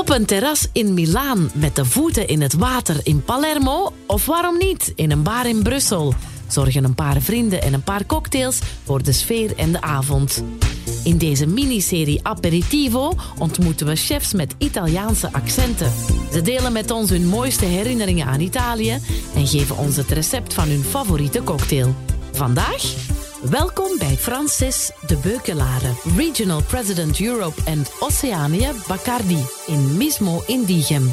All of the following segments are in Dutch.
Op een terras in Milaan met de voeten in het water in Palermo of waarom niet in een bar in Brussel zorgen een paar vrienden en een paar cocktails voor de sfeer en de avond. In deze miniserie Aperitivo ontmoeten we chefs met Italiaanse accenten. Ze delen met ons hun mooiste herinneringen aan Italië en geven ons het recept van hun favoriete cocktail. Vandaag Welkom bij Francis de Beukelare, Regional President Europe en Oceania Bacardi in Mismo Indigem.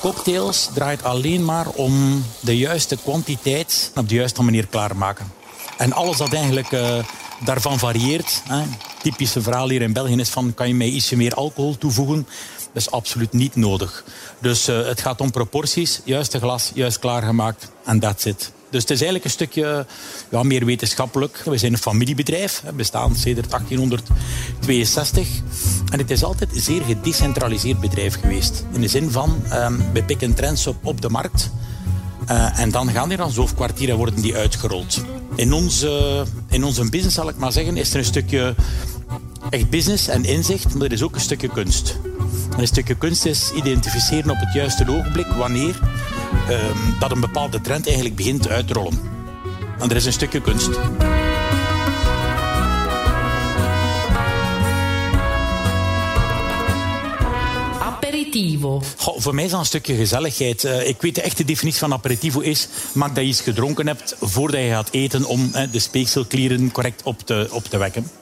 Cocktails draait alleen maar om de juiste kwantiteit op de juiste manier klaarmaken. En alles dat eigenlijk uh, daarvan varieert. Hè. Typische verhaal hier in België is van kan je mij ietsje meer alcohol toevoegen? Dat is absoluut niet nodig. Dus uh, het gaat om proporties, juiste glas, juist klaargemaakt en that's it. Dus het is eigenlijk een stukje ja, meer wetenschappelijk. We zijn een familiebedrijf, bestaan sinds 1862. En het is altijd een zeer gedecentraliseerd bedrijf geweest. In de zin van, um, we pikken trends op op de markt. Uh, en dan gaan er dan zoveel kwartieren worden die uitgerold. In onze, in onze business, zal ik maar zeggen, is er een stukje echt business en inzicht, maar er is ook een stukje kunst. En een stukje kunst is identificeren op het juiste ogenblik wanneer um, dat een bepaalde trend eigenlijk begint uit te rollen. En er is een stukje kunst. Aperitivo. Goh, voor mij is dat een stukje gezelligheid. Uh, ik weet de echte definitie van aperitivo is... maak dat je iets gedronken hebt voordat je gaat eten... om uh, de speekselklieren correct op te, op te wekken.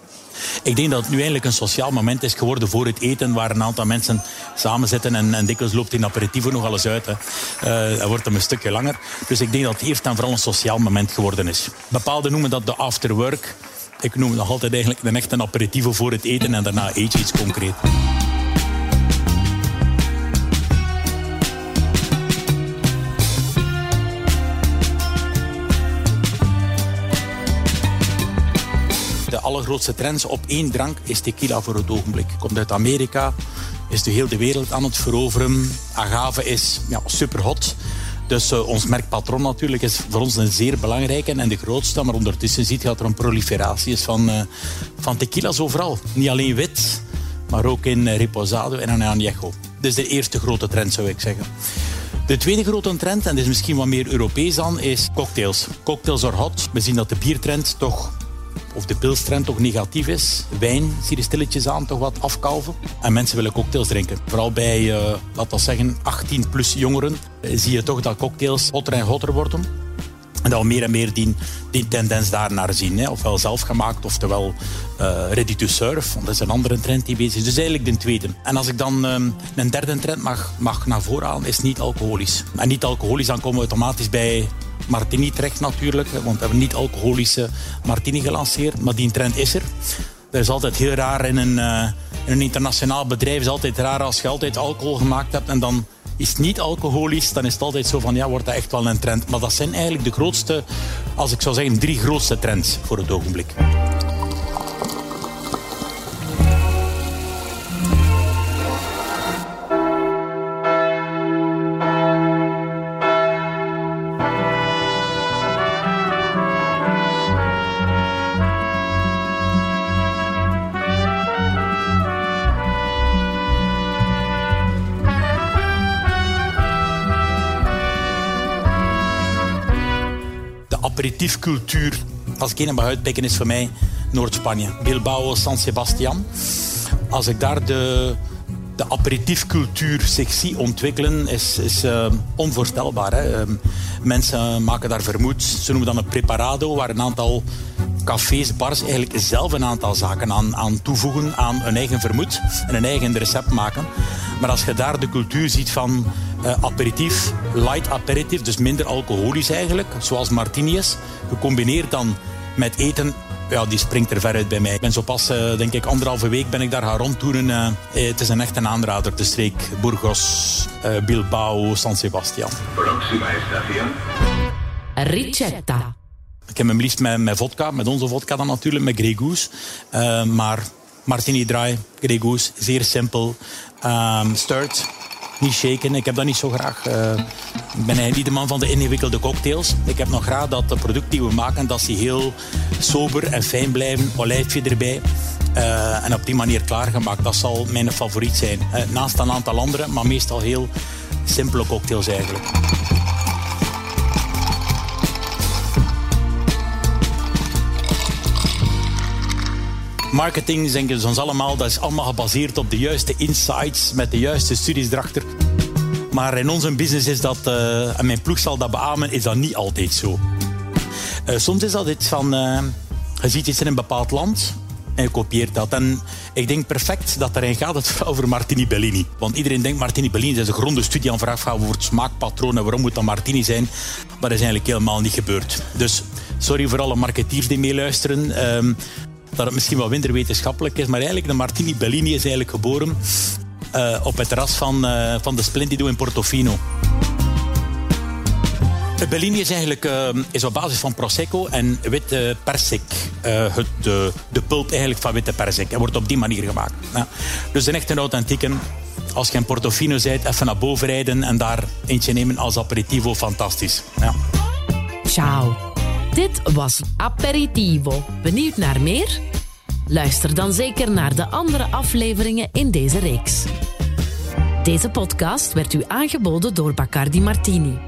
Ik denk dat het nu eigenlijk een sociaal moment is geworden voor het eten, waar een aantal mensen samen zitten en, en dikwijls loopt in aperitivo nog alles uit. Hè. Dat wordt hem een stukje langer. Dus ik denk dat het eerst en vooral een sociaal moment geworden is. Bepaalden noemen dat de afterwork. Ik noem het nog altijd eigenlijk een echte aperitivo voor het eten en daarna eet je iets concreet. Allergrootste trends op één drank is tequila voor het ogenblik. Komt uit Amerika, is de hele wereld aan het veroveren. Agave is ja, super hot. Dus uh, ons merkpatroon natuurlijk is voor ons een zeer belangrijke en de grootste. Maar ondertussen ziet je dat er een proliferatie is van, uh, van tequila's overal. Niet alleen wit, maar ook in uh, Reposado en in Añejo. Dus de eerste grote trend zou ik zeggen. De tweede grote trend, en dit is misschien wat meer Europees dan, is cocktails. Cocktails are hot. We zien dat de biertrend toch of de pilstrend toch negatief is. Wijn zie je stilletjes aan toch wat afkalven. En mensen willen cocktails drinken. Vooral bij, uh, laten we zeggen, 18 plus jongeren uh, zie je toch dat cocktails hotter en hotter worden. En dat we meer en meer die, die tendens daarnaar zien. Hè. Ofwel zelfgemaakt, oftewel uh, ready to serve. Want dat is een andere trend die bezig is. Dus eigenlijk de tweede. En als ik dan um, een derde trend mag, mag naar voren halen, is niet alcoholisch. En niet alcoholisch, dan komen we automatisch bij martini terecht natuurlijk. Want we hebben niet alcoholische martini gelanceerd. Maar die trend is er. Dat is altijd heel raar in een, in een internationaal bedrijf. Is altijd raar als je altijd alcohol gemaakt hebt en dan is het niet alcoholisch, dan is het altijd zo van ja, wordt dat echt wel een trend. Maar dat zijn eigenlijk de grootste, als ik zou zeggen, drie grootste trends voor het ogenblik. Aperitiefcultuur, als ik een mag uitpikken, is voor mij Noord-Spanje. Bilbao, San Sebastian. Als ik daar de, de aperitiefcultuur zich zie ontwikkelen, is, is uh, onvoorstelbaar. Hè? Uh, mensen maken daar vermoed. Ze noemen dan een preparado, waar een aantal cafés, bars eigenlijk zelf een aantal zaken aan, aan toevoegen aan hun eigen vermoed en een eigen recept maken. Maar als je daar de cultuur ziet van uh, aperitief, light aperitief, dus minder alcoholisch eigenlijk, zoals martini is, gecombineerd dan met eten, ja, die springt er ver uit bij mij. Ik ben zo pas, uh, denk ik, anderhalve week ben ik daar gaan rondtoeren. Uh, het is een echte aanrader, de streek Burgos, Bilbao, San Sebastian. Ricetta. Ik heb hem liefst met, met vodka, met onze vodka dan natuurlijk, met Grey Goose. maar martini dry, Grey Goose, zeer simpel. Um, stirred, niet shaken. Ik heb dat niet zo graag. Uh, ik ben niet de man van de ingewikkelde cocktails. Ik heb nog graag dat de producten die we maken, dat ze heel sober en fijn blijven. Olijfje erbij. Uh, en op die manier klaargemaakt. Dat zal mijn favoriet zijn. Uh, naast een aantal andere, maar meestal heel simpele cocktails eigenlijk. Marketing, denken ze ons allemaal, dat is allemaal gebaseerd op de juiste insights, met de juiste studies erachter. Maar in onze business is dat, uh, en mijn ploeg zal dat beamen, is dat niet altijd zo. Uh, soms is dat iets van, uh, je ziet iets in een bepaald land en je kopieert dat. En ik denk perfect dat erin gaat het over Martini Bellini. Want iedereen denkt Martini Bellini is een gronde studie aan vraag over het smaakpatroon en waarom moet dat Martini zijn. Maar dat is eigenlijk helemaal niet gebeurd. Dus sorry voor alle marketeers die meeluisteren. Um, dat het misschien wat minder wetenschappelijk is. Maar eigenlijk, de Martini Bellini is eigenlijk geboren uh, op het terras van, uh, van de Splendido in Portofino. Bellini is eigenlijk uh, is op basis van Prosecco en witte persik. het, de, pulp eigenlijk van witte persik. En wordt op die manier gemaakt. Ja. Dus een echt een authentieke. Als je in Portofino bent, even naar boven rijden en daar eentje nemen als aperitivo. Fantastisch. Ja. Ciao. Dit was Aperitivo. Benieuwd naar meer? Luister dan zeker naar de andere afleveringen in deze reeks. Deze podcast werd u aangeboden door Bacardi Martini.